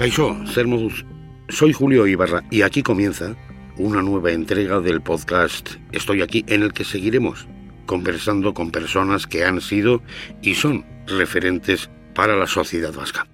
Caixo, Cermodus, soy Julio Ibarra y aquí comienza una nueva entrega del podcast Estoy aquí en el que seguiremos conversando con personas que han sido y son referentes para la sociedad vasca.